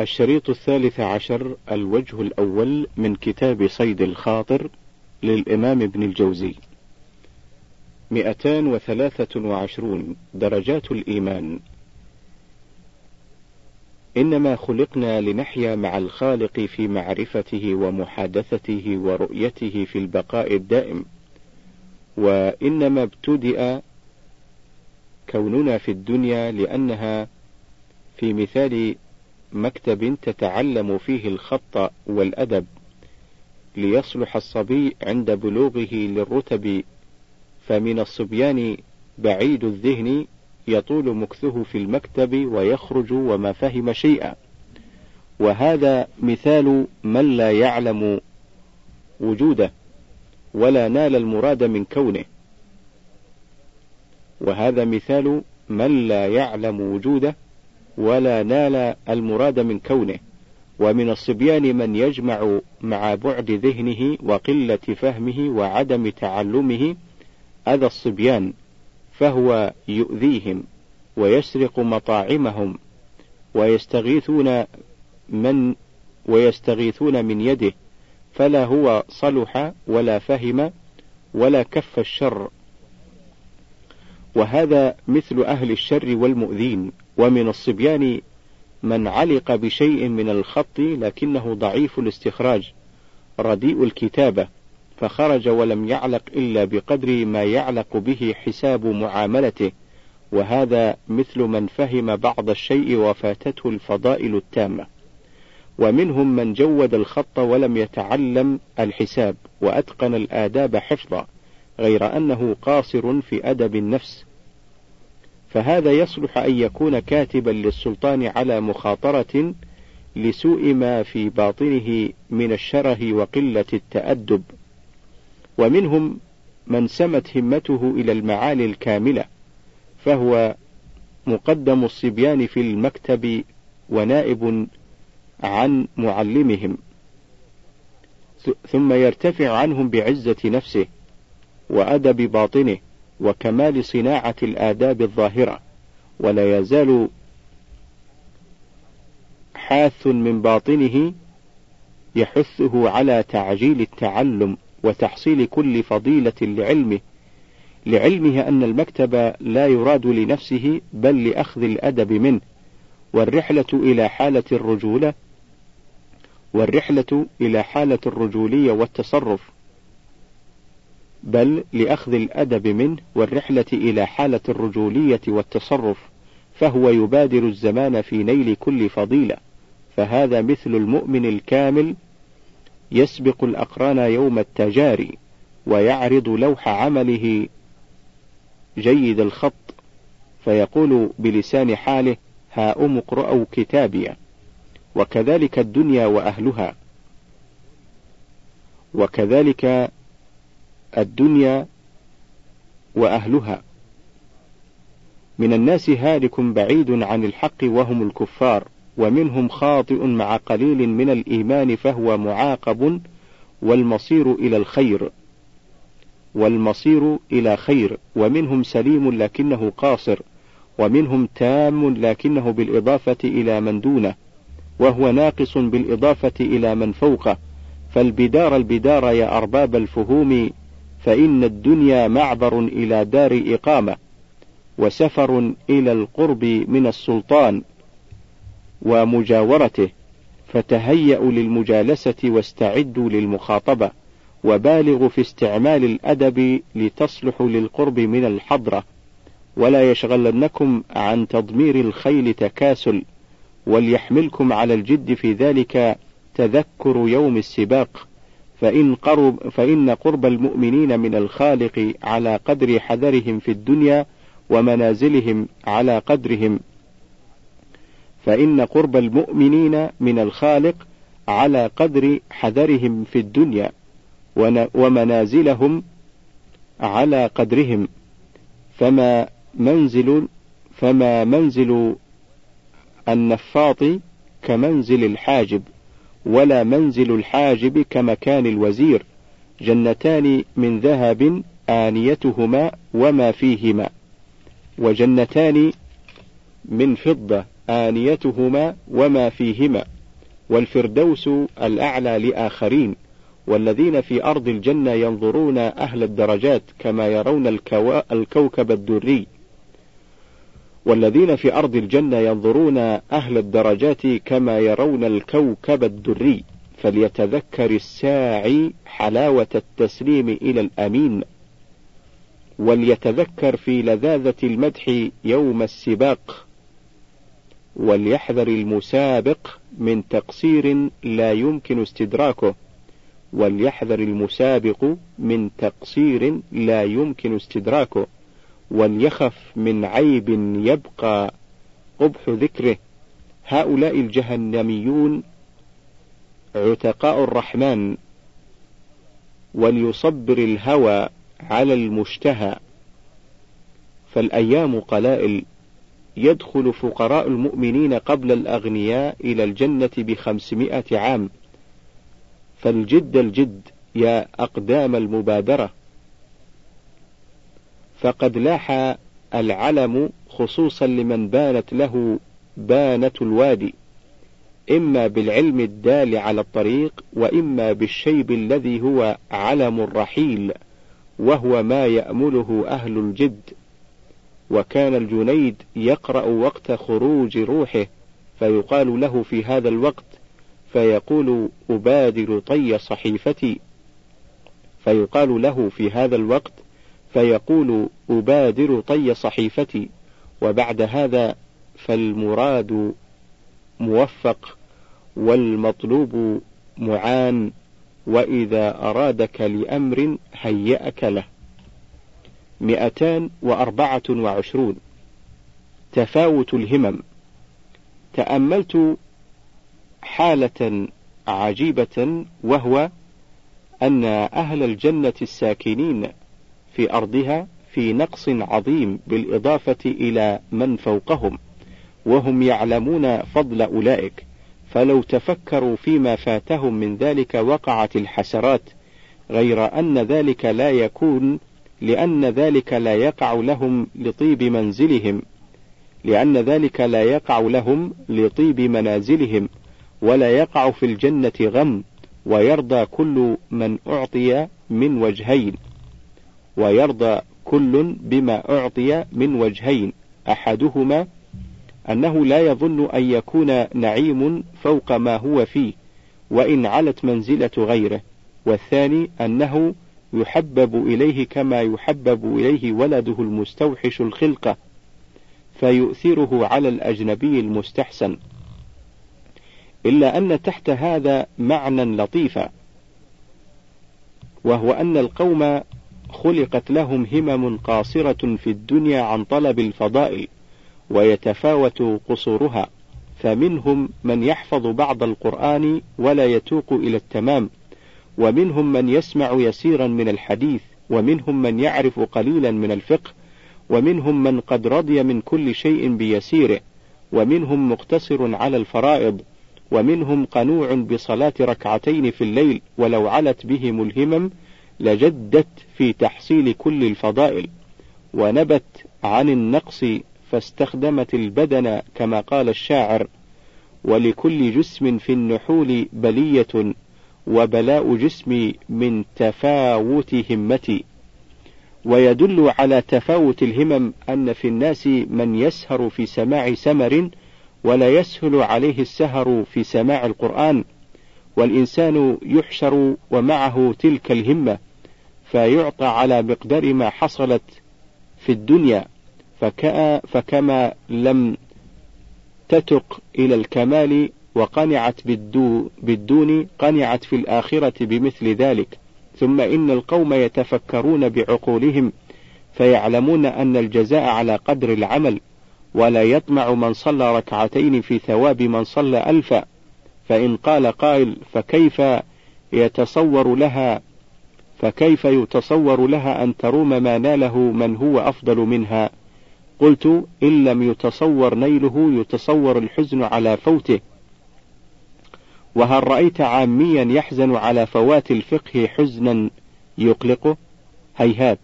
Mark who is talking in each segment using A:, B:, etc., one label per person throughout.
A: الشريط الثالث عشر الوجه الأول من كتاب صيد الخاطر للإمام ابن الجوزي. مئتان وثلاثة وعشرون درجات الإيمان. إنما خلقنا لنحيا مع الخالق في معرفته ومحادثته ورؤيته في البقاء الدائم. وإنما ابتدأ كوننا في الدنيا لأنها في مثال مكتب تتعلم فيه الخط والأدب ليصلح الصبي عند بلوغه للرتب فمن الصبيان بعيد الذهن يطول مكثه في المكتب ويخرج وما فهم شيئا. وهذا مثال من لا يعلم وجوده ولا نال المراد من كونه. وهذا مثال من لا يعلم وجوده ولا نال المراد من كونه ومن الصبيان من يجمع مع بعد ذهنه وقلة فهمه وعدم تعلمه أذى الصبيان فهو يؤذيهم ويسرق مطاعمهم ويستغيثون من ويستغيثون من يده فلا هو صلح ولا فهم ولا كف الشر. وهذا مثل أهل الشر والمؤذين. ومن الصبيان من علق بشيء من الخط لكنه ضعيف الاستخراج رديء الكتابة فخرج ولم يعلق إلا بقدر ما يعلق به حساب معاملته وهذا مثل من فهم بعض الشيء وفاتته الفضائل التامة. ومنهم من جود الخط ولم يتعلم الحساب وأتقن الآداب حفظا غير أنه قاصر في أدب النفس فهذا يصلح أن يكون كاتبا للسلطان على مخاطرة لسوء ما في باطنه من الشره وقلة التأدب، ومنهم من سمت همته إلى المعالي الكاملة، فهو مقدم الصبيان في المكتب ونائب عن معلمهم، ثم يرتفع عنهم بعزة نفسه وأدب باطنه، وكمال صناعة الآداب الظاهرة، ولا يزال حاث من باطنه يحثه على تعجيل التعلم وتحصيل كل فضيلة لعلمه، لعلمه أن المكتب لا يراد لنفسه بل لأخذ الأدب منه، والرحلة إلى حالة الرجولة والرحلة إلى حالة الرجولية والتصرف. بل لأخذ الأدب منه والرحلة إلى حالة الرجولية والتصرف، فهو يبادر الزمان في نيل كل فضيلة، فهذا مثل المؤمن الكامل يسبق الأقران يوم التجاري، ويعرض لوح عمله جيد الخط، فيقول بلسان حاله: هاؤم اقرأوا كتابي، وكذلك الدنيا وأهلها، وكذلك الدنيا وأهلها. من الناس هالك بعيد عن الحق وهم الكفار ومنهم خاطئ مع قليل من الإيمان فهو معاقب والمصير إلى الخير. والمصير إلى خير ومنهم سليم لكنه قاصر ومنهم تام لكنه بالإضافة إلى من دونه وهو ناقص بالإضافة إلى من فوقه. فالبدار البدار يا أرباب الفهوم فإن الدنيا معبر إلى دار إقامة، وسفر إلى القرب من السلطان ومجاورته، فتهيأوا للمجالسة واستعدوا للمخاطبة، وبالغوا في استعمال الأدب لتصلحوا للقرب من الحضرة، ولا يشغلنكم عن تضمير الخيل تكاسل، وليحملكم على الجد في ذلك تذكر يوم السباق، فإن قرب فإن قرب المؤمنين من الخالق على قدر حذرهم في الدنيا ومنازلهم على قدرهم. فإن قرب المؤمنين من الخالق على قدر حذرهم في الدنيا ومنازلهم على قدرهم. فما منزل فما منزل النفاط كمنزل الحاجب. ولا منزل الحاجب كمكان الوزير جنتان من ذهب آنيتهما وما فيهما وجنتان من فضة آنيتهما وما فيهما والفردوس الأعلى لآخرين والذين في أرض الجنة ينظرون أهل الدرجات كما يرون الكو... الكوكب الدري. والذين في أرض الجنة ينظرون أهل الدرجات كما يرون الكوكب الدري فليتذكر الساعي حلاوة التسليم إلى الأمين وليتذكر في لذاذة المدح يوم السباق وليحذر المسابق من تقصير لا يمكن استدراكه وليحذر المسابق من تقصير لا يمكن استدراكه. وليخف من عيب يبقى قبح ذكره. هؤلاء الجهنميون عتقاء الرحمن وليصبر الهوى على المشتهى. فالأيام قلائل يدخل فقراء المؤمنين قبل الأغنياء إلى الجنة بخمسمائة عام. فالجد الجد يا أقدام المبادرة. فقد لاح العلم خصوصا لمن بانت له بانة الوادي إما بالعلم الدال على الطريق وإما بالشيب الذي هو علم الرحيل وهو ما يأمله أهل الجد. وكان الجنيد يقرأ وقت خروج روحه فيقال له في هذا الوقت فيقول أبادر طي صحيفتي. فيقال له في هذا الوقت فيقول أبادر طي صحيفتي وبعد هذا فالمراد موفق والمطلوب معان وإذا أرادك لأمر هيأك له. مئتان وأربعة وعشرون. تفاوت الهمم. تأملت حالة عجيبة وهو أن أهل الجنة الساكنين في أرضها في نقص عظيم بالإضافة إلى من فوقهم وهم يعلمون فضل أولئك. فلو تفكروا فيما فاتهم من ذلك وقعت الحسرات غير أن ذلك لا يكون لأن ذلك لا يقع لهم لطيب منزلهم لأن ذلك لا يقع لهم لطيب منازلهم ولا يقع في الجنة غم ويرضى كل من أعطي من وجهين. ويرضى كل بما أعطي من وجهين. أحدهما أنه لا يظن أن يكون نعيم فوق ما هو فيه وإن علت منزلة غيره. والثاني أنه يحبب إليه كما يحبب إليه ولده المستوحش الخلقة فيؤثره على الأجنبي المستحسن. إلا أن تحت هذا معنى لطيفا وهو أن القوم خلقت لهم همم قاصرة في الدنيا عن طلب الفضائل ويتفاوت قصورها فمنهم من يحفظ بعض القرآن ولا يتوق إلى التمام ومنهم من يسمع يسيرا من الحديث ومنهم من يعرف قليلا من الفقه ومنهم من قد رضي من كل شيء بيسيره ومنهم مقتصر على الفرائض ومنهم قنوع بصلاة ركعتين في الليل ولو علت بهم الهمم لجدت في تحصيل كل الفضائل ونبت عن النقص فاستخدمت البدن كما قال الشاعر ولكل جسم في النحول بلية وبلاء جسمي من تفاوت همتي. ويدل على تفاوت الهمم أن في الناس من يسهر في سماع سمر ولا يسهل عليه السهر في سماع القرآن والإنسان يحشر ومعه تلك الهمة. فيعطى على مقدار ما حصلت في الدنيا فكما لم تتق إلى الكمال وقنعت بالدو بالدون قنعت في الآخرة بمثل ذلك. ثم إن القوم يتفكرون بعقولهم فيعلمون أن الجزاء على قدر العمل ولا يطمع من صلى ركعتين في ثواب من صلى ألفا. فإن قال قائل فكيف يتصور لها فكيف يتصور لها أن تروم ما ناله من هو أفضل منها؟ قلت إن لم يتصور نيله يتصور الحزن على فوته. وهل رأيت عاميا يحزن على فوات الفقه حزنا؟ يقلقه هيهات.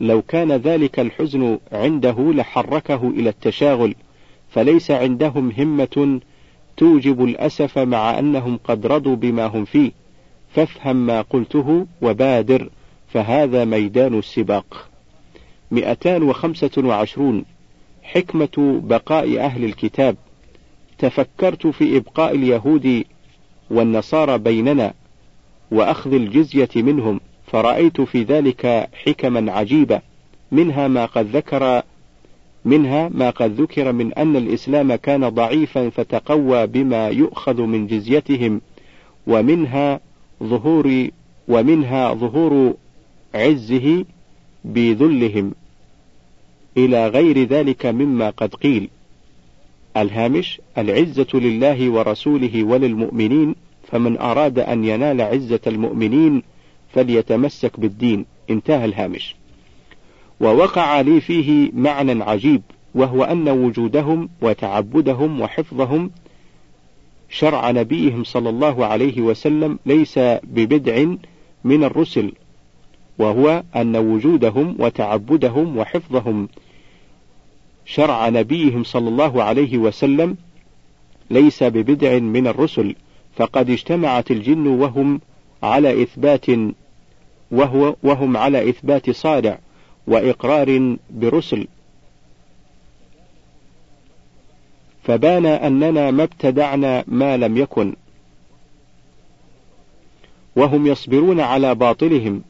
A: لو كان ذلك الحزن عنده لحركه إلى التشاغل فليس عندهم همة توجب الأسف مع أنهم قد رضوا بما هم فيه. فافهم ما قلته وبادر فهذا ميدان السباق. 225 حكمة بقاء أهل الكتاب. تفكرت في إبقاء اليهود والنصارى بيننا وأخذ الجزية منهم فرأيت في ذلك حكما عجيبة منها ما قد ذكر منها ما قد ذكر من أن الإسلام كان ضعيفا فتقوى بما يؤخذ من جزيتهم ومنها ظهور ومنها ظهور عزه بذلهم إلى غير ذلك مما قد قيل. الهامش العزة لله ورسوله وللمؤمنين فمن أراد أن ينال عزة المؤمنين فليتمسك بالدين. انتهى الهامش. ووقع لي فيه معنى عجيب وهو أن وجودهم وتعبدهم وحفظهم شرع نبيهم صلى الله عليه وسلم ليس ببدع من الرسل وهو أن وجودهم وتعبدهم وحفظهم. شرع نبيهم صلى الله عليه وسلم ليس ببدع من الرسل فقد اجتمعت الجن وهم على إثبات وهو وهم على إثبات صارع وإقرار برسل. فبان أننا ما ابتدعنا ما لم يكن. وهم يصبرون على باطلهم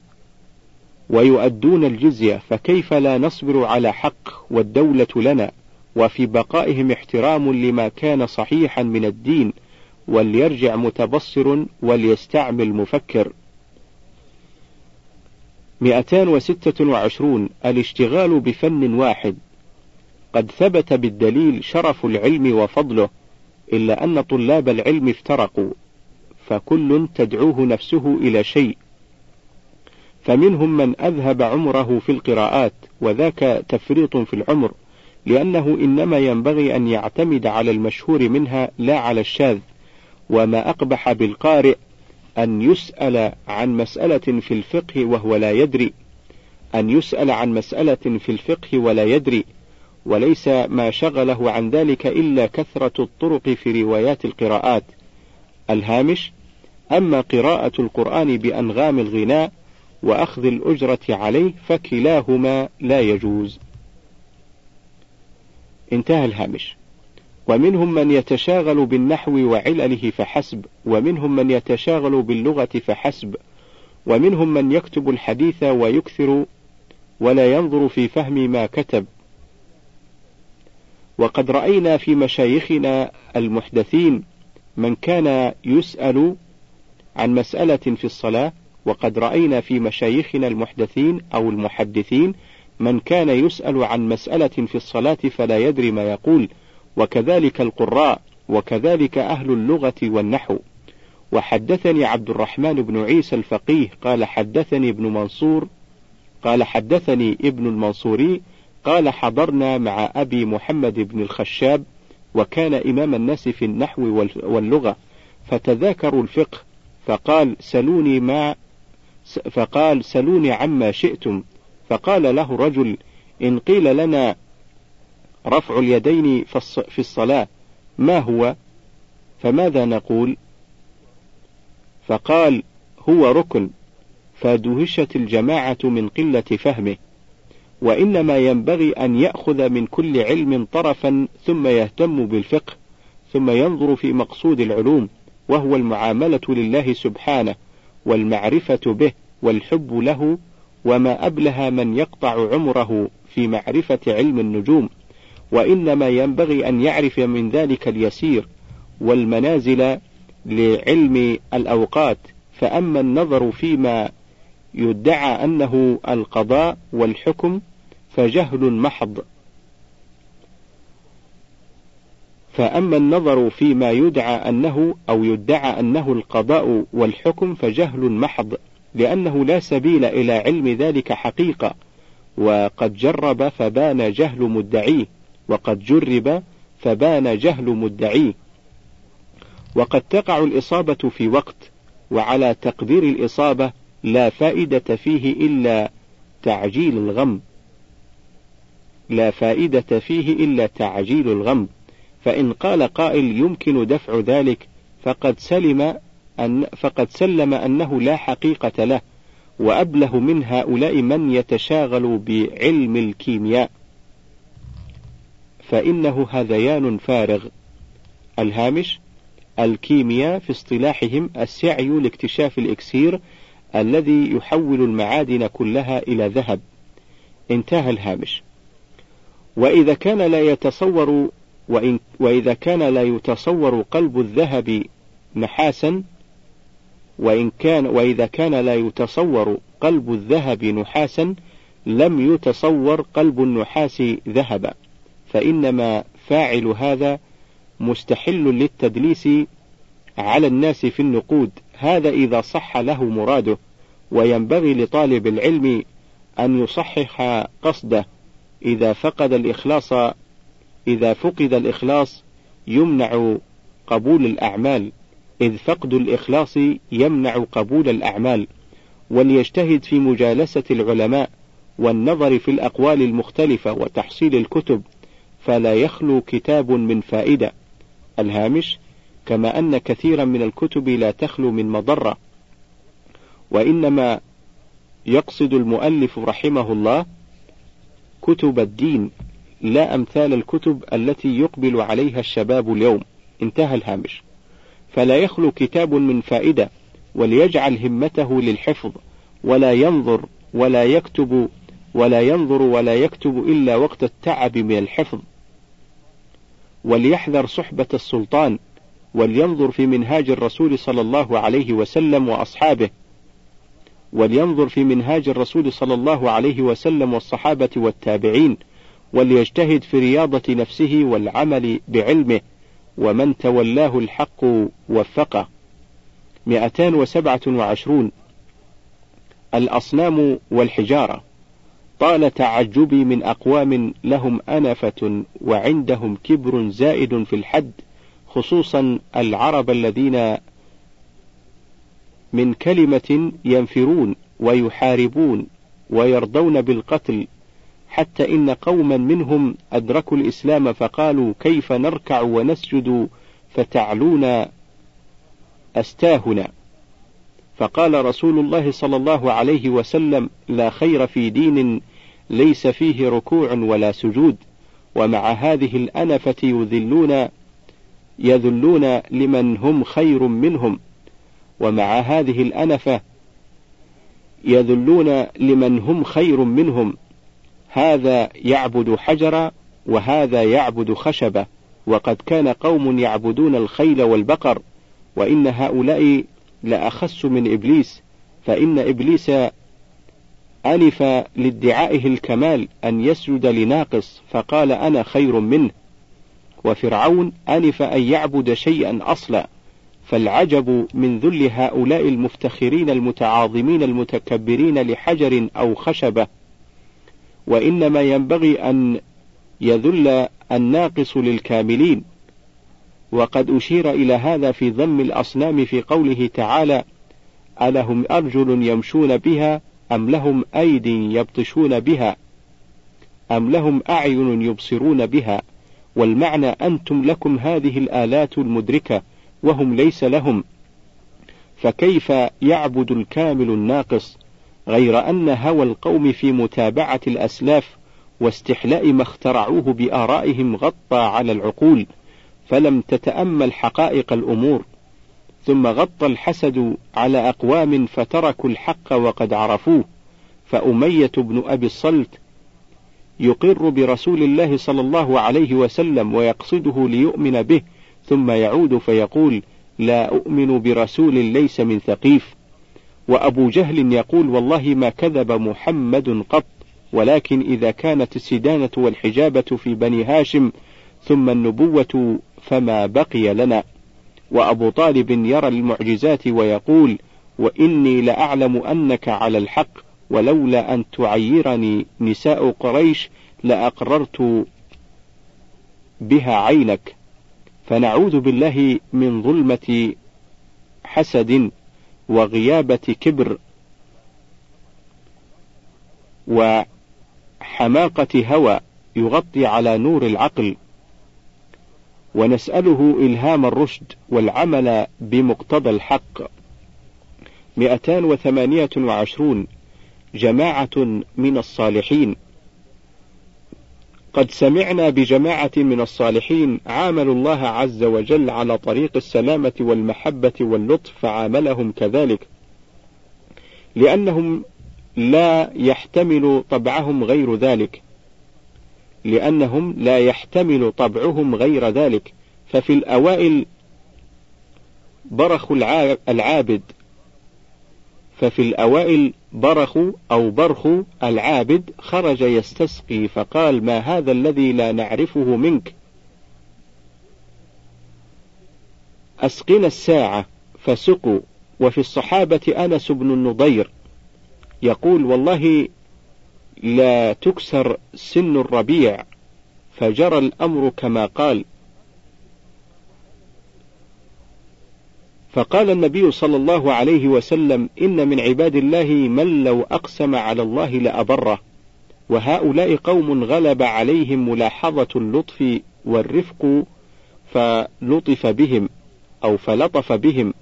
A: ويؤدون الجزية فكيف لا نصبر على حق والدولة لنا؟ وفي بقائهم احترام لما كان صحيحا من الدين وليرجع متبصر وليستعمل مفكر. 226 الاشتغال بفن واحد. قد ثبت بالدليل شرف العلم وفضله إلا أن طلاب العلم افترقوا فكل تدعوه نفسه إلى شيء. فمنهم من أذهب عمره في القراءات وذاك تفريط في العمر لأنه إنما ينبغي أن يعتمد على المشهور منها لا على الشاذ وما أقبح بالقارئ أن يسأل عن مسألة في الفقه وهو لا يدري أن يسأل عن مسألة في الفقه ولا يدري وليس ما شغله عن ذلك إلا كثرة الطرق في روايات القراءات. الهامش أما قراءة القرآن بأنغام الغناء وأخذ الأجرة عليه فكلاهما لا يجوز. انتهى الهامش. ومنهم من يتشاغل بالنحو وعلله فحسب ومنهم من يتشاغل باللغة فحسب ومنهم من يكتب الحديث ويكثر ولا ينظر في فهم ما كتب. وقد رأينا في مشايخنا المحدثين من كان يسأل عن مسألة في الصلاة وقد رأينا في مشايخنا المحدثين أو المحدثين من كان يسأل عن مسألة في الصلاة فلا يدري ما يقول وكذلك القراء وكذلك أهل اللغة والنحو. وحدثني عبد الرحمن بن عيسى الفقيه قال حدثني ابن منصور قال حدثني ابن المنصوري قال حضرنا مع أبي محمد بن الخشاب وكان إمام الناس في النحو واللغة فتذاكروا الفقه فقال سلوني ما فقال سلوني عما شئتم فقال له رجل إن قيل لنا رفع اليدين في الصلاة ما هو؟ فماذا نقول؟ فقال هو ركن فدهشت الجماعة من قلة فهمه. وإنما ينبغي أن يأخذ من كل علم طرفا ثم يهتم بالفقه ثم ينظر في مقصود العلوم وهو المعاملة لله سبحانه والمعرفة به والحب له وما أبله من يقطع عمره في معرفة علم النجوم. وإنما ينبغي أن يعرف من ذلك اليسير والمنازل لعلم الأوقات. فأما النظر فيما يدعى أنه القضاء والحكم فجهل محض. فأما النظر فيما يدعى أنه أو يدعى أنه القضاء والحكم فجهل محض لأنه لا سبيل إلى علم ذلك حقيقة. وقد جرب فبان جهل مدعيه وقد جرب فبان جهل مدعيه. وقد تقع الإصابة في وقت وعلى تقدير الإصابة لا فائدة فيه إلا تعجيل الغم. لا فائدة فيه إلا تعجيل الغم فإن قال قائل يمكن دفع ذلك فقد سلم أن فقد سلم أنه لا حقيقة له وأبله من هؤلاء من يتشاغل بعلم الكيمياء. فإنه هذيان فارغ. الهامش الكيمياء في اصطلاحهم السعي لاكتشاف الإكسير الذي يحول المعادن كلها إلى ذهب. انتهى الهامش. وإذا كان لا يتصور وإن وإذا كان لا يتصور قلب الذهب نحاسا وإن كان وإذا كان لا يتصور قلب الذهب نحاسا لم يتصور قلب النحاس ذهبا. فإنما فاعل هذا مستحل للتدليس على الناس في النقود. هذا إذا صح له مراده وينبغي لطالب العلم أن يصحح قصده. إذا فقد الإخلاص إذا فقد الإخلاص يمنع قبول الأعمال. إذ فقد الإخلاص يمنع قبول الأعمال. وليجتهد في مجالسة العلماء والنظر في الأقوال المختلفة وتحصيل الكتب فلا يخلو كتاب من فائدة. الهامش كما أن كثيرا من الكتب لا تخلو من مضرة. وإنما يقصد المؤلف رحمه الله كتب الدين لا أمثال الكتب التي يقبل عليها الشباب اليوم. انتهى الهامش. فلا يخلو كتاب من فائدة وليجعل همته للحفظ ولا ينظر ولا يكتب ولا ينظر ولا يكتب إلا وقت التعب من الحفظ. وليحذر صحبة السلطان ولينظر في منهاج الرسول صلى الله عليه وسلم وأصحابه. ولينظر في منهاج الرسول صلى الله عليه وسلم والصحابة والتابعين وليجتهد في رياضة نفسه والعمل بعلمه ومن تولاه الحق وفقه. 227 الأصنام والحجارة. طال تعجبي من أقوام لهم أنفة وعندهم كبر زائد في الحد خصوصا العرب الذين من كلمة ينفرون ويحاربون ويرضون بالقتل حتى إن قوما منهم أدركوا الإسلام فقالوا كيف نركع ونسجد فتعلون أستاهنا. فقال رسول الله صلى الله عليه وسلم لا خير في دين ليس فيه ركوع ولا سجود ومع هذه الأنفة يذلون يذلون لمن هم خير منهم. ومع هذه الأنفة يذلون لمن هم خير منهم. هذا يعبد حجرا وهذا يعبد خشبة. وقد كان قوم يعبدون الخيل والبقر وإن هؤلاء لأخس من إبليس. فإن إبليس أنف لادعائه الكمال أن يسجد لناقص فقال أنا خير منه. وفرعون أنف أن يعبد شيئا أصلا. فالعجب من ذل هؤلاء المفتخرين المتعاظمين المتكبرين لحجر أو خشبة. وإنما ينبغي أن يذل الناقص للكاملين. وقد أشير إلى هذا في ذم الأصنام في قوله تعالى ألهم أرجل يمشون بها أم لهم أيد يبطشون بها أم لهم أعين يبصرون بها؟ والمعنى أنتم لكم هذه الآلات المدركة. وهم ليس لهم. فكيف يعبد الكامل الناقص غير أن هوى القوم في متابعة الأسلاف واستحلاء ما اخترعوه بآرائهم غطى على العقول فلم تتأمل حقائق الأمور. ثم غطى الحسد على أقوام فتركوا الحق وقد عرفوه. فأمية بن أبي الصلت يقر برسول الله صلى الله عليه وسلم ويقصده ليؤمن به ثم يعود فيقول لا أؤمن برسول ليس من ثقيف. وأبو جهل يقول والله ما كذب محمد قط ولكن إذا كانت السدانة والحجابة في بني هاشم ثم النبوة فما بقي لنا. وأبو طالب يرى المعجزات ويقول وإني لأعلم أنك على الحق ولولا أن تعيرني نساء قريش لأقررت بها عينك. فنعوذ بالله من ظلمة حسد وغيابة كبر وحماقة هوى يغطي على نور العقل. ونسأله إلهام الرشد والعمل بمقتضى الحق. 228 جماعة من الصالحين. قد سمعنا بجماعة من الصالحين عاملوا الله عز وجل على طريق السلامة والمحبة واللطف فعاملهم كذلك لأنهم لا يحتمل طبعهم غير ذلك لأنهم لا يحتمل طبعهم غير ذلك ففي الأوائل برخ العابد ففي الأوائل برخ أو برخ العابد خرج يستسقي فقال ما هذا الذي لا نعرفه منك؟ أسقنا الساعة فسقوا. وفي الصحابة أنس بن النضير يقول والله لا تكسر سن الربيع فجرى الأمر كما قال. فقال النبي صلى الله عليه وسلم إن من عباد الله من لو أقسم على الله لأبره. وهؤلاء قوم غلب عليهم ملاحظة اللطف والرفق فلطف بهم أو فلطف بهم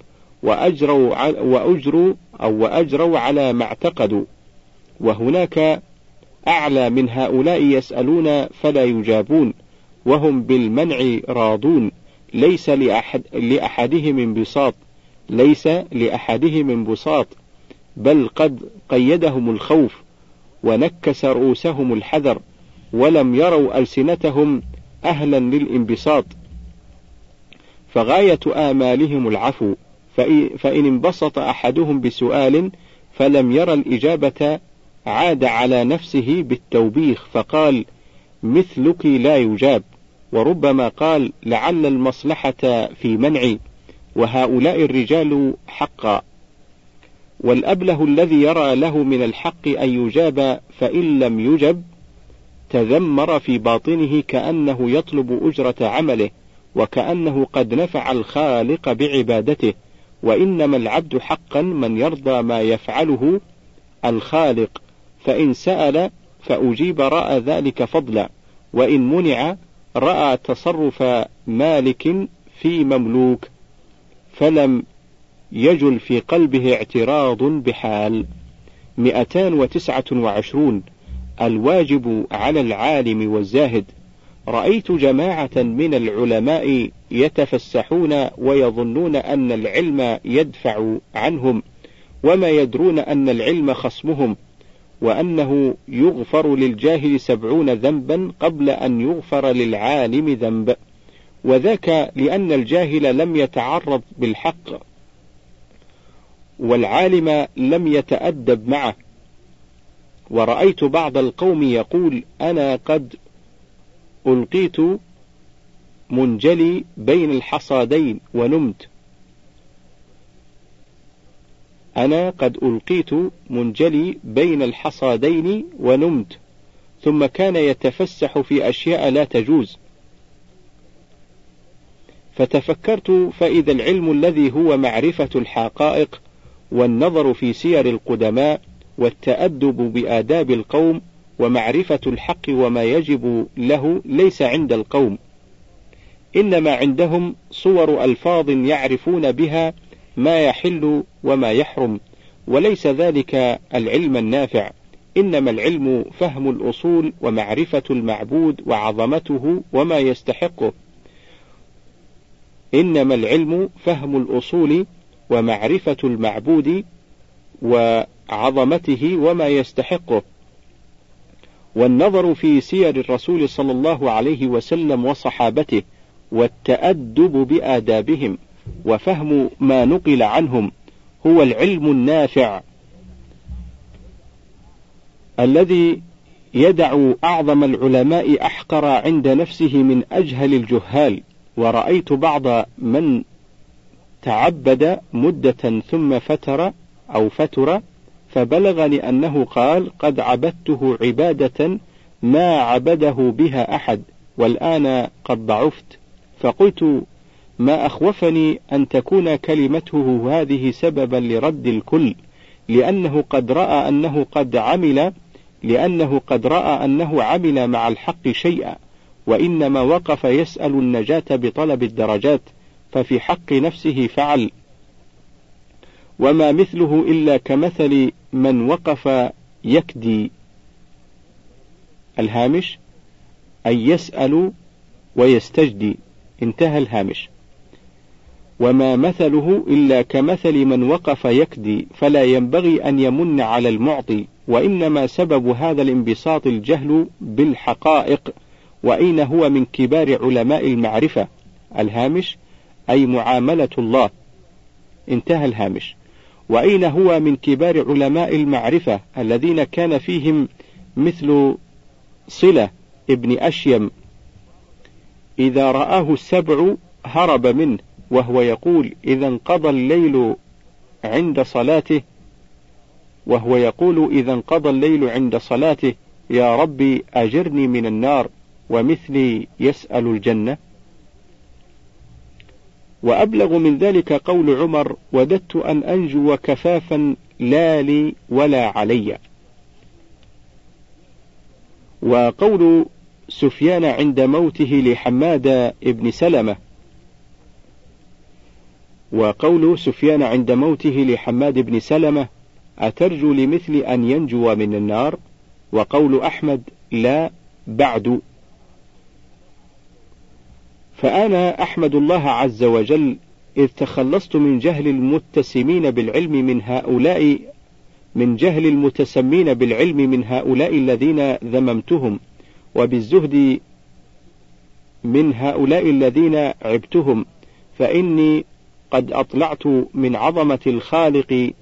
A: وأجروا وأجروا أو وأجروا على ما اعتقدوا. وهناك أعلى من هؤلاء يسألون فلا يجابون وهم بالمنع راضون. ليس لأحد لأحدهم انبساط. ليس لأحدهم انبساط. بل قد قيدهم الخوف ونكس رؤوسهم الحذر ولم يروا ألسنتهم أهلا للانبساط. فغاية آمالهم العفو. فإن انبسط أحدهم بسؤال فلم ير الإجابة عاد على نفسه بالتوبيخ فقال مثلك لا يجاب. وربما قال لعل المصلحة في منعي وهؤلاء الرجال حقا. والأبله الذي يرى له من الحق أن يجاب فإن لم يجب تذمر في باطنه كأنه يطلب أجرة عمله وكأنه قد نفع الخالق بعبادته. وإنما العبد حقا من يرضى ما يفعله الخالق فإن سأل فأجيب رأى ذلك فضلا وإن منع رأى تصرف مالك في مملوك فلم يجل في قلبه اعتراض بحال. 229 الواجب على العالم والزاهد. رأيت جماعة من العلماء يتفسحون ويظنون أن العلم يدفع عنهم وما يدرون أن العلم خصمهم. وأنه يغفر للجاهل سبعون ذنبا قبل أن يغفر للعالم ذنب. وذاك لأن الجاهل لم يتعرض بالحق والعالم لم يتأدب معه. ورأيت بعض القوم يقول أنا قد ألقيت منجلي بين الحصادين ونمت. أنا قد ألقيت منجلي بين الحصادين ونمت ثم كان يتفسح في أشياء لا تجوز. فتفكرت فإذا العلم الذي هو معرفة الحقائق والنظر في سير القدماء والتأدب بآداب القوم ومعرفة الحق وما يجب له ليس عند القوم إنما عندهم صور ألفاظ يعرفون بها ما يحل وما يحرم وليس ذلك العلم النافع. إنما العلم فهم الأصول ومعرفة المعبود وعظمته وما يستحقه. إنما العلم فهم الأصول ومعرفة المعبود وعظمته وما يستحقه. والنظر في سير الرسول صلى الله عليه وسلم وصحابته والتأدب بآدابهم. وفهم ما نقل عنهم هو العلم النافع الذي يدع أعظم العلماء أحقر عند نفسه من أجهل الجهال. ورأيت بعض من تعبد مدة ثم فتر أو فتر فبلغني أنه قال قد عبدته عبادة ما عبده بها أحد والآن قد ضعفت فقلت ما أخوفني أن تكون كلمته هذه سببا لرد الكل لأنه قد رأى أنه قد عمل لأنه قد رأى أنه عمل مع الحق شيئا وإنما وقف يسأل النجاة بطلب الدرجات ففي حق نفسه فعل. وما مثله إلا كمثل من وقف يكدي. الهامش أي يسأل ويستجدي. انتهى الهامش. وما مثله إلا كمثل من وقف يكدي فلا ينبغي أن يمن على المعطي وإنما سبب هذا الانبساط الجهل بالحقائق وأين هو من كبار علماء المعرفة؟ الهامش أي معاملة الله. انتهى الهامش. وأين هو من كبار علماء المعرفة الذين كان فيهم مثل صلة ابن أشيم؟ إذا رآه السبع هرب منه. وهو يقول إذا انقضى الليل عند صلاته وهو يقول إذا انقضى الليل عند صلاته يا ربي أجرني من النار ومثلي يسأل الجنة. وأبلغ من ذلك قول عمر وددت أن أنجو كفافا لا لي ولا علي. وقول سفيان عند موته لحماد بن سلمة وقول سفيان عند موته لحماد بن سلمة أترجو لمثل أن ينجو من النار؟ وقول أحمد لا بعد. فأنا أحمد الله عز وجل إذ تخلصت من جهل المتسمين بالعلم من هؤلاء من جهل المتسمين بالعلم من هؤلاء الذين ذممتهم وبالزهد من هؤلاء الذين عبتهم فإني قد أطلعت من عظمة الخالق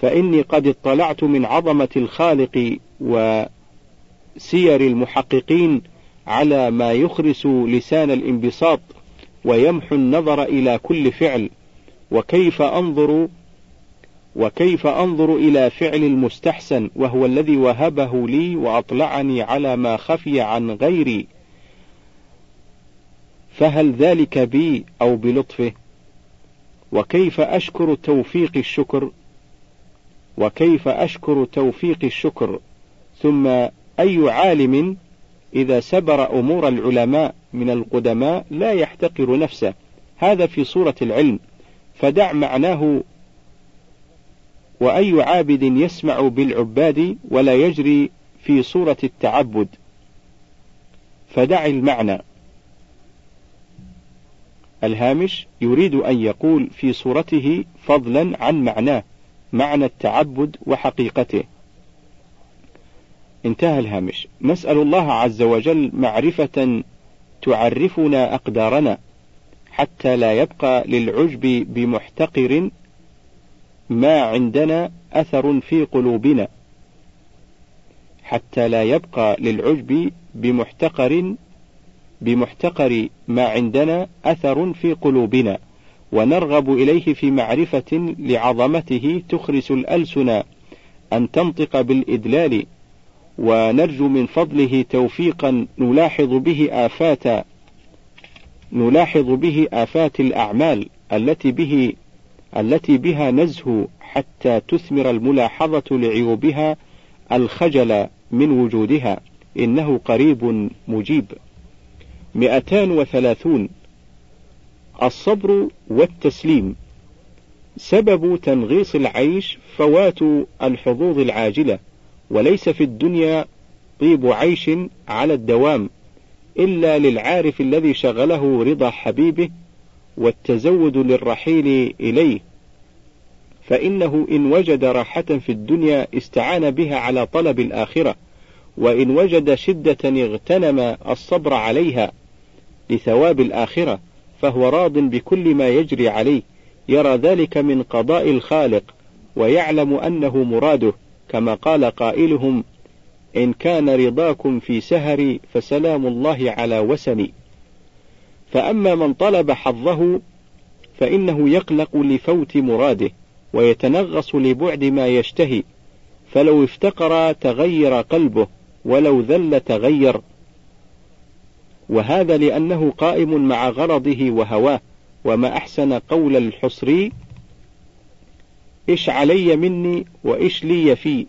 A: فإني قد اطلعت من عظمة الخالق وسير المحققين على ما يخرس لسان الانبساط ويمحو النظر إلى كل فعل وكيف أنظر وكيف أنظر إلى فعل المستحسن وهو الذي وهبه لي وأطلعني على ما خفي عن غيري. فهل ذلك بي أو بلطفه؟ وكيف أشكر توفيق الشكر؟ وكيف أشكر توفيق الشكر؟ ثم أي عالم إذا سبر أمور العلماء من القدماء لا يحتقر نفسه؟ هذا في صورة العلم. فدع معناه وأي عابد يسمع بالعباد ولا يجري في صورة التعبد؟ فدع المعنى. الهامش يريد أن يقول في صورته فضلا عن معناه معنى التعبد وحقيقته. انتهى الهامش. نسأل الله عز وجل معرفة تعرفنا أقدارنا حتى لا يبقى للعجب بمحتقر ما عندنا أثر في قلوبنا حتى لا يبقى للعجب بمحتقر بمحتقر ما عندنا أثر في قلوبنا ونرغب إليه في معرفة لعظمته تخرس الألسن أن تنطق بالإدلال ونرجو من فضله توفيقا نلاحظ به آفات نلاحظ به آفات الأعمال التي به التي بها نزه حتى تثمر الملاحظة لعيوبها الخجل من وجودها. إنه قريب مجيب. مئتان وثلاثون. الصبر والتسليم. سبب تنغيص العيش فوات الحظوظ العاجلة وليس في الدنيا طيب عيش على الدوام إلا للعارف الذي شغله رضا حبيبه والتزود للرحيل إليه. فإنه إن وجد راحة في الدنيا استعان بها على طلب الآخرة وإن وجد شدة اغتنم الصبر عليها. لثواب الآخرة فهو راض بكل ما يجري عليه يرى ذلك من قضاء الخالق ويعلم أنه مراده كما قال قائلهم إن كان رضاكم في سهري فسلام الله على وسني. فأما من طلب حظه فإنه يقلق لفوت مراده ويتنغص لبعد ما يشتهي فلو افتقر تغير قلبه ولو ذل تغير وهذا لأنه قائم مع غرضه وهواه وما أحسن قول الحصري إيش علي مني وإيش لي في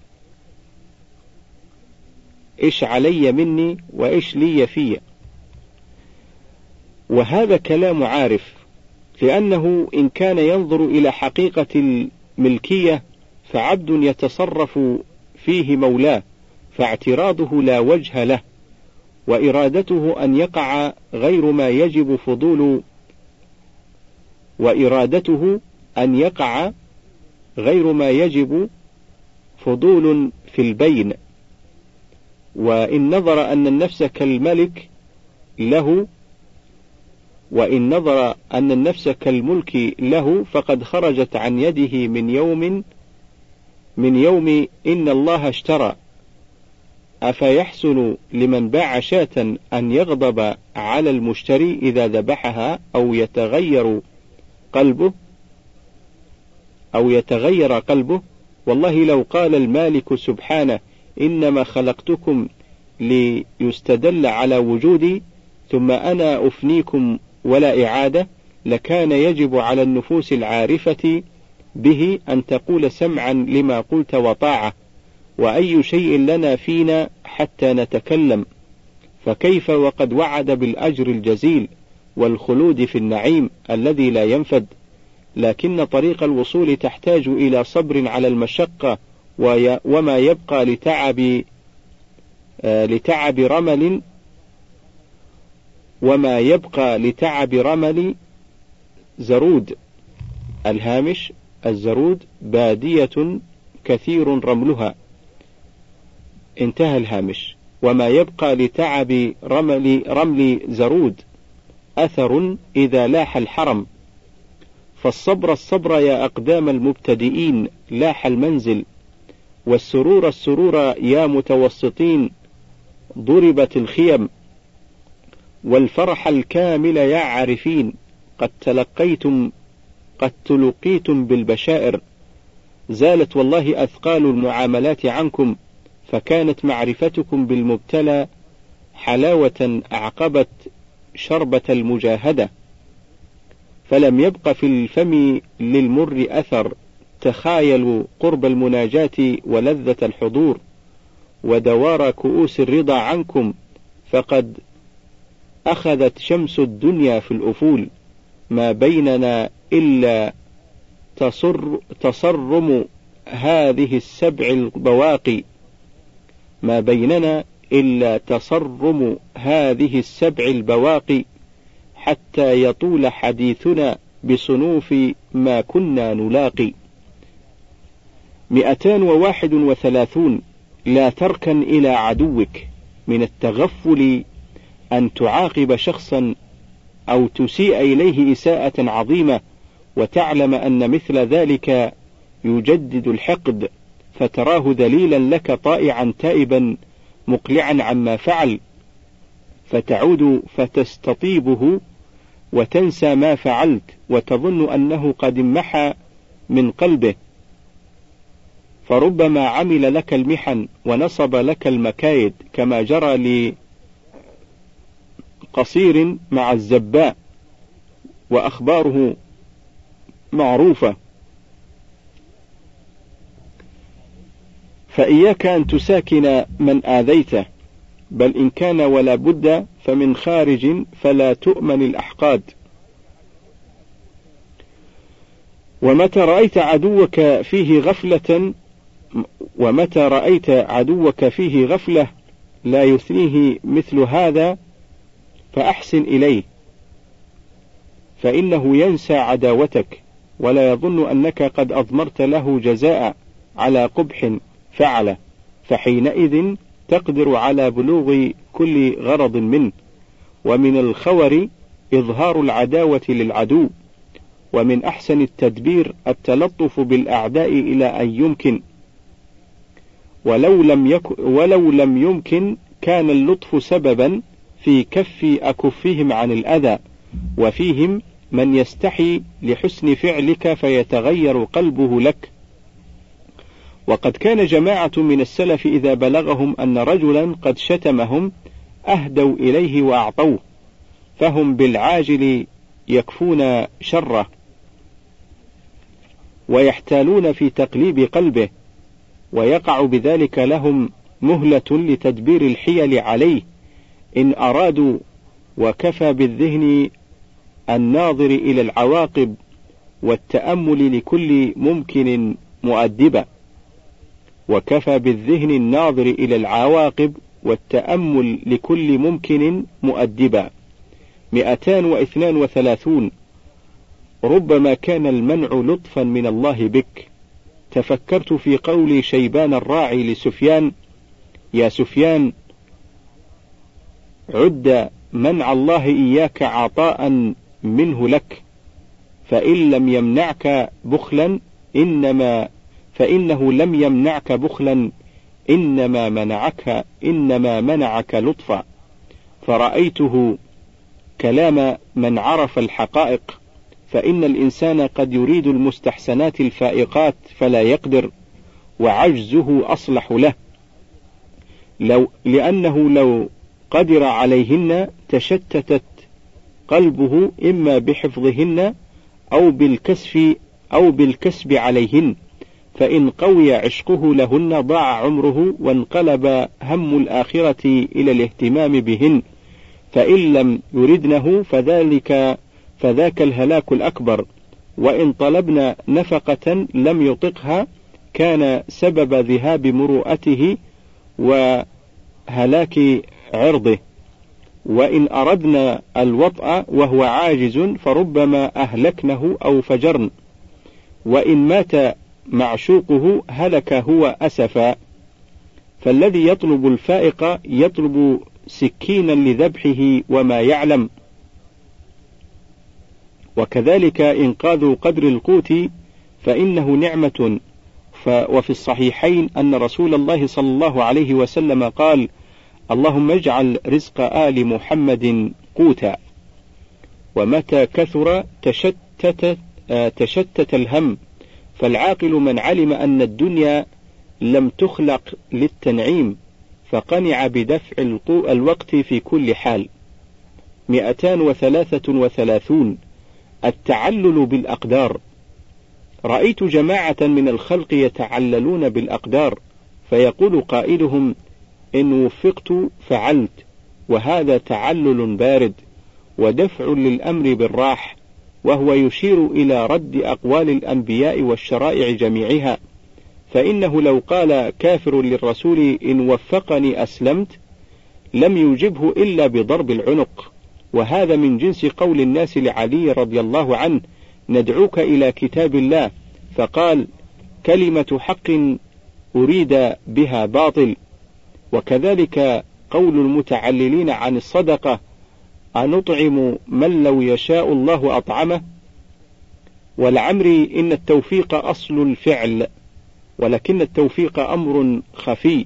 A: إيش علي مني وإيش لي في وهذا كلام عارف لأنه إن كان ينظر إلى حقيقة الملكية فعبد يتصرف فيه مولاه فاعتراضه لا وجه له. وإرادته أن يقع غير ما يجب فضول وإرادته أن يقع غير ما يجب فضول في البين. وإن نظر أن النفس كالملك له وإن نظر أن النفس كالملك له فقد خرجت عن يده من يوم من يوم إن الله اشترى. أفيحسن لمن باع شاة أن يغضب على المشتري إذا ذبحها أو يتغير قلبه؟ أو يتغير قلبه؟ والله لو قال المالك سبحانه إنما خلقتكم ليستدل على وجودي ثم أنا أفنيكم ولا إعادة لكان يجب على النفوس العارفة به أن تقول سمعا لما قلت وطاعة. وأي شيء لنا فينا حتى نتكلم. فكيف وقد وعد بالأجر الجزيل والخلود في النعيم الذي لا ينفد؟ لكن طريق الوصول تحتاج إلى صبر على المشقة وما يبقى لتعب آه، لتعب رمل وما يبقى لتعب رمل زرود. الهامش الزرود بادية كثير رملها. انتهى الهامش. وما يبقى لتعب رمل رمل زرود أثر إذا لاح الحرم. فالصبر الصبر يا أقدام المبتدئين لاح المنزل. والسرور السرور يا متوسطين ضربت الخيم. والفرح الكامل يا عارفين قد تلقيتم قد تلقيتم بالبشائر. زالت والله أثقال المعاملات عنكم. فكانت معرفتكم بالمبتلى حلاوة أعقبت شربة المجاهدة فلم يبق في الفم للمر أثر تخايلوا قرب المناجاة ولذة الحضور ودوار كؤوس الرضا عنكم فقد أخذت شمس الدنيا في الأفول ما بيننا إلا تصر تصرم هذه السبع البواقي. ما بيننا إلا تصرم هذه السبع البواقي حتى يطول حديثنا بصنوف ما كنا نلاقي. مئتان وواحد وثلاثون لا تركن إلى عدوك من التغفل أن تعاقب شخصا أو تسيء إليه إساءة عظيمة وتعلم أن مثل ذلك يجدد الحقد. فتراه ذليلا لك طائعا تائبا مقلعا عما فعل فتعود فتستطيبه وتنسى ما فعلت وتظن أنه قد امحى من قلبه. فربما عمل لك المحن ونصب لك المكايد كما جرى لقصير مع الزباء وأخباره معروفة. فإياك أن تساكن من آذيته بل إن كان ولا بد فمن خارج فلا تؤمن الأحقاد. ومتى رأيت عدوك فيه غفلة ومتى رأيت عدوك فيه غفلة لا يثنيه مثل هذا فأحسن إليه. فإنه ينسى عداوتك ولا يظن أنك قد أضمرت له جزاء على قبح. فعله فحينئذ تقدر على بلوغ كل غرض منه. ومن الخور إظهار العداوة للعدو. ومن أحسن التدبير التلطف بالأعداء إلى أن يمكن. ولو لم, يك ولو لم يمكن كان اللطف سببا في كف أكفهم عن الأذى. وفيهم من يستحي لحسن فعلك فيتغير قلبه لك. وقد كان جماعة من السلف إذا بلغهم أن رجلا قد شتمهم أهدوا إليه وأعطوه فهم بالعاجل يكفون شره ويحتالون في تقليب قلبه ويقع بذلك لهم مهلة لتدبير الحيل عليه إن أرادوا وكفى بالذهن الناظر إلى العواقب والتأمل لكل ممكن مؤدبا وكفى بالذهن الناظر إلى العواقب والتأمل لكل ممكن مؤدبا. مئتان واثنان وثلاثون. ربما كان المنع لطفا من الله بك. تفكرت في قول شيبان الراعي لسفيان يا سفيان عد منع الله إياك عطاء منه لك. فإن لم يمنعك بخلا إنما فإنه لم يمنعك بخلا إنما منعك إنما منعك لطفا. فرأيته كلام من عرف الحقائق فإن الإنسان قد يريد المستحسنات الفائقات فلا يقدر وعجزه أصلح له. لو لأنه لو قدر عليهن تشتتت قلبه إما بحفظهن أو بالكسف أو بالكسب عليهن. فإن قوي عشقه لهن ضاع عمره وانقلب هم الآخرة إلى الاهتمام بهن فإن لم يردنه فذلك فذاك الهلاك الأكبر وإن طلبنا نفقة لم يطقها كان سبب ذهاب مروءته وهلاك عرضه. وإن أردنا الوطأ وهو عاجز فربما أهلكنه أو فجرن وإن مات معشوقه هلك هو أسفا فالذي يطلب الفائق يطلب سكينا لذبحه وما يعلم. وكذلك إنقاذ قدر القوت فإنه نعمة. وفي الصحيحين أن رسول الله صلى الله عليه وسلم قال اللهم اجعل رزق آل محمد قوتا. ومتى كثر تشتت آه، تشتت الهم. فالعاقل من علم أن الدنيا لم تخلق للتنعيم فقنع بدفع الوقت في كل حال. مئتان وثلاثة وثلاثون. التعلل بالأقدار. رأيت جماعة من الخلق يتعللون بالأقدار فيقول قائلهم إن وفقت فعلت وهذا تعلل بارد ودفع للأمر بالراح وهو يشير إلى رد أقوال الأنبياء والشرائع جميعها. فإنه لو قال كافر للرسول إن وفقني أسلمت لم يجبه إلا بضرب العنق. وهذا من جنس قول الناس لعلي رضي الله عنه ندعوك إلى كتاب الله. فقال كلمة حق أريد بها باطل. وكذلك قول المتعللين عن الصدقة أنطعم من لو يشاء الله أطعمه؟ ولعمري إن التوفيق أصل الفعل ولكن التوفيق أمر خفي.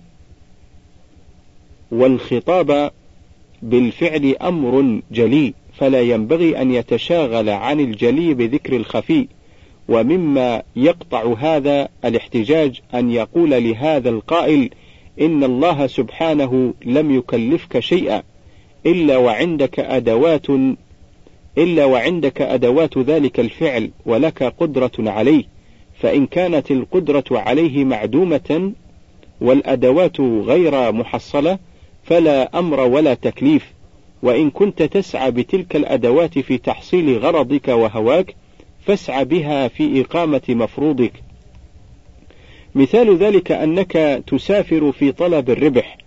A: والخطاب بالفعل أمر جلي فلا ينبغي أن يتشاغل عن الجلي بذكر الخفي. ومما يقطع هذا الاحتجاج أن يقول لهذا القائل إن الله سبحانه لم يكلفك شيئا. إلا وعندك أدوات إلا وعندك أدوات ذلك الفعل ولك قدرة عليه فإن كانت القدرة عليه معدومة والأدوات غير محصلة فلا أمر ولا تكليف وإن كنت تسعى بتلك الأدوات في تحصيل غرضك وهواك فاسعى بها في إقامة مفروضك. مثال ذلك أنك تسافر في طلب الربح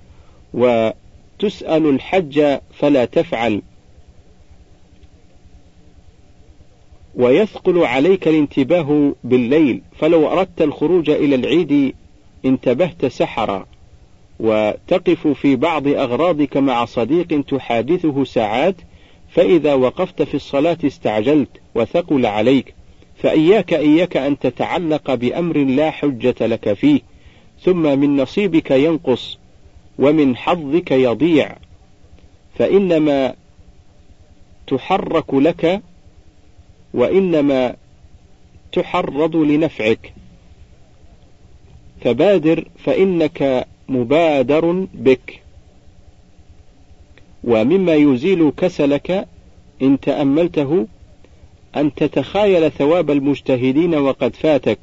A: وتسأل الحج فلا تفعل. ويثقل عليك الانتباه بالليل فلو أردت الخروج إلى العيد انتبهت سحرا. وتقف في بعض أغراضك مع صديق تحادثه ساعات فإذا وقفت في الصلاة استعجلت وثقل عليك. فإياك إياك أن تتعلق بأمر لا حجة لك فيه. ثم من نصيبك ينقص. ومن حظك يضيع فإنما تحرك لك وإنما تحرض لنفعك. فبادر فإنك مبادر بك. ومما يزيل كسلك إن تأملته أن تتخايل ثواب المجتهدين وقد فاتك.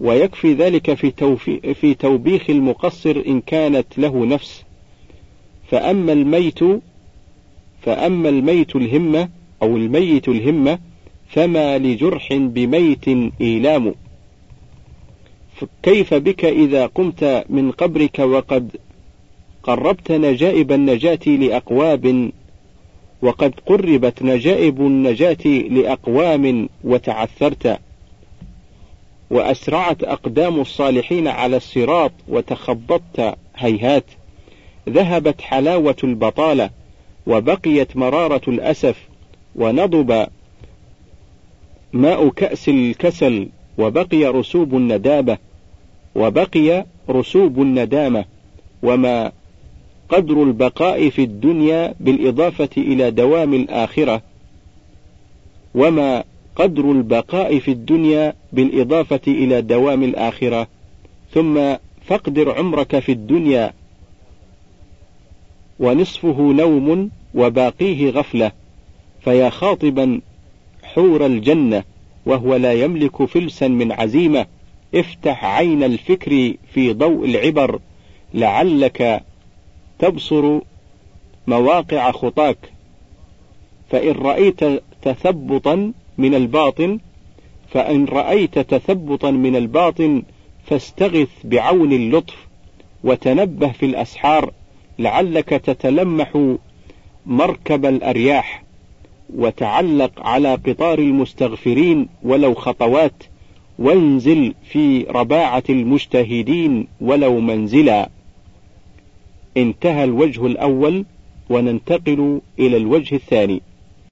A: ويكفي ذلك في, في توبيخ المقصر إن كانت له نفس. فأما الميت فأما الميت الهمة أو الميت الهمة فما لجرح بميت إيلام. كيف بك إذا قمت من قبرك وقد قربت نجائب النجاة لأقواب وقد قربت نجائب النجاة لأقوام وتعثرت؟ وأسرعت أقدام الصالحين على الصراط وتخبطت هيهات. ذهبت حلاوة البطالة وبقيت مرارة الأسف ونضب ماء كأس الكسل وبقي رسوب الندابة وبقي رسوب الندامة وما قدر البقاء في الدنيا بالإضافة إلى دوام الآخرة وما قدر البقاء في الدنيا بالإضافة إلى دوام الآخرة. ثم فاقدر عمرك في الدنيا ونصفه نوم وباقيه غفلة. فيا خاطبا حور الجنة وهو لا يملك فلسا من عزيمة. افتح عين الفكر في ضوء العبر لعلك تبصر مواقع خطاك. فإن رأيت تثبطا من الباطن فإن رأيت تثبطا من الباطن فاستغث بعون اللطف وتنبه في الأسحار لعلك تتلمح مركب الأرياح وتعلق على قطار المستغفرين ولو خطوات وانزل في رباعة المجتهدين ولو منزلا. انتهى الوجه الأول وننتقل إلى الوجه الثاني.